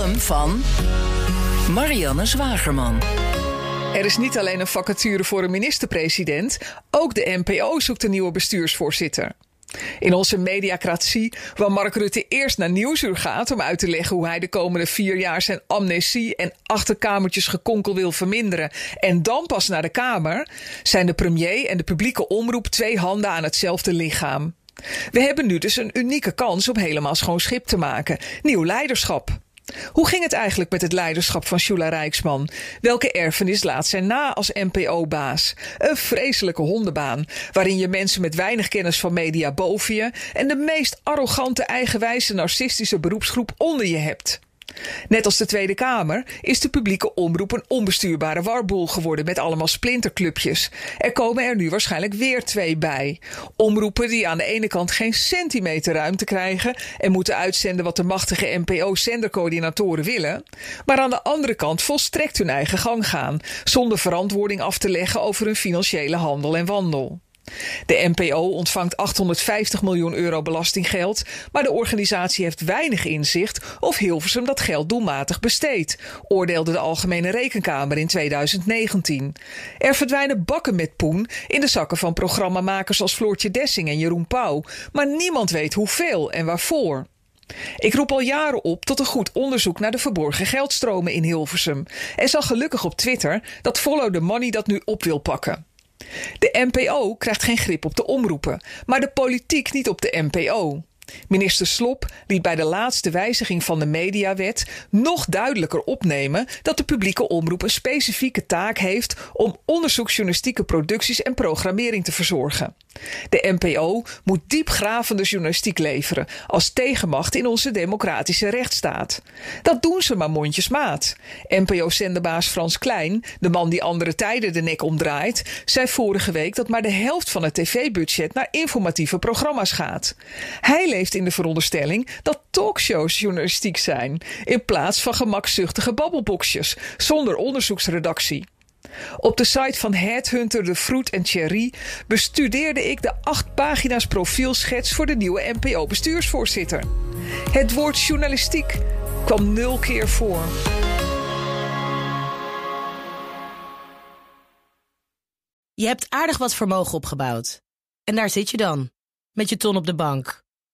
Van Marianne Zwagerman. Er is niet alleen een vacature voor een minister-president, ook de NPO zoekt een nieuwe bestuursvoorzitter. In onze mediacratie, waar Mark Rutte eerst naar Nieuwsuur gaat om uit te leggen hoe hij de komende vier jaar zijn amnesie en achterkamertjes gekonkel wil verminderen en dan pas naar de Kamer, zijn de premier en de publieke omroep twee handen aan hetzelfde lichaam. We hebben nu dus een unieke kans om helemaal schoon schip te maken. Nieuw leiderschap. Hoe ging het eigenlijk met het leiderschap van Shula Rijksman? Welke erfenis laat zij na als NPO-baas? Een vreselijke hondenbaan, waarin je mensen met weinig kennis van media boven je en de meest arrogante, eigenwijze, narcistische beroepsgroep onder je hebt. Net als de Tweede Kamer is de publieke omroep een onbestuurbare warboel geworden met allemaal splinterclubjes. Er komen er nu waarschijnlijk weer twee bij. Omroepen die aan de ene kant geen centimeter ruimte krijgen en moeten uitzenden wat de machtige NPO-zendercoördinatoren willen, maar aan de andere kant volstrekt hun eigen gang gaan, zonder verantwoording af te leggen over hun financiële handel en wandel. De NPO ontvangt 850 miljoen euro belastinggeld, maar de organisatie heeft weinig inzicht of Hilversum dat geld doelmatig besteedt, oordeelde de Algemene Rekenkamer in 2019. Er verdwijnen bakken met poen in de zakken van programmamakers als Floortje Dessing en Jeroen Pauw, maar niemand weet hoeveel en waarvoor. Ik roep al jaren op tot een goed onderzoek naar de verborgen geldstromen in Hilversum en zag gelukkig op Twitter dat Follow the Money dat nu op wil pakken. De NPO krijgt geen grip op de omroepen, maar de politiek niet op de NPO. Minister Slop liet bij de laatste wijziging van de mediawet nog duidelijker opnemen dat de publieke omroep een specifieke taak heeft om onderzoeksjournalistieke producties en programmering te verzorgen. De NPO moet diepgravende journalistiek leveren als tegenmacht in onze democratische rechtsstaat. Dat doen ze maar mondjesmaat. NPO-zenderbaas Frans Klein, de man die andere tijden de nek omdraait, zei vorige week dat maar de helft van het tv-budget naar informatieve programma's gaat. Hij leeft in de veronderstelling dat talkshows journalistiek zijn, in plaats van gemakzuchtige babbelboxjes zonder onderzoeksredactie. Op de site van Headhunter de Fruit en Cherry bestudeerde ik de acht pagina's profielschets voor de nieuwe NPO-bestuursvoorzitter. Het woord journalistiek kwam nul keer voor. Je hebt aardig wat vermogen opgebouwd. En daar zit je dan, met je ton op de bank.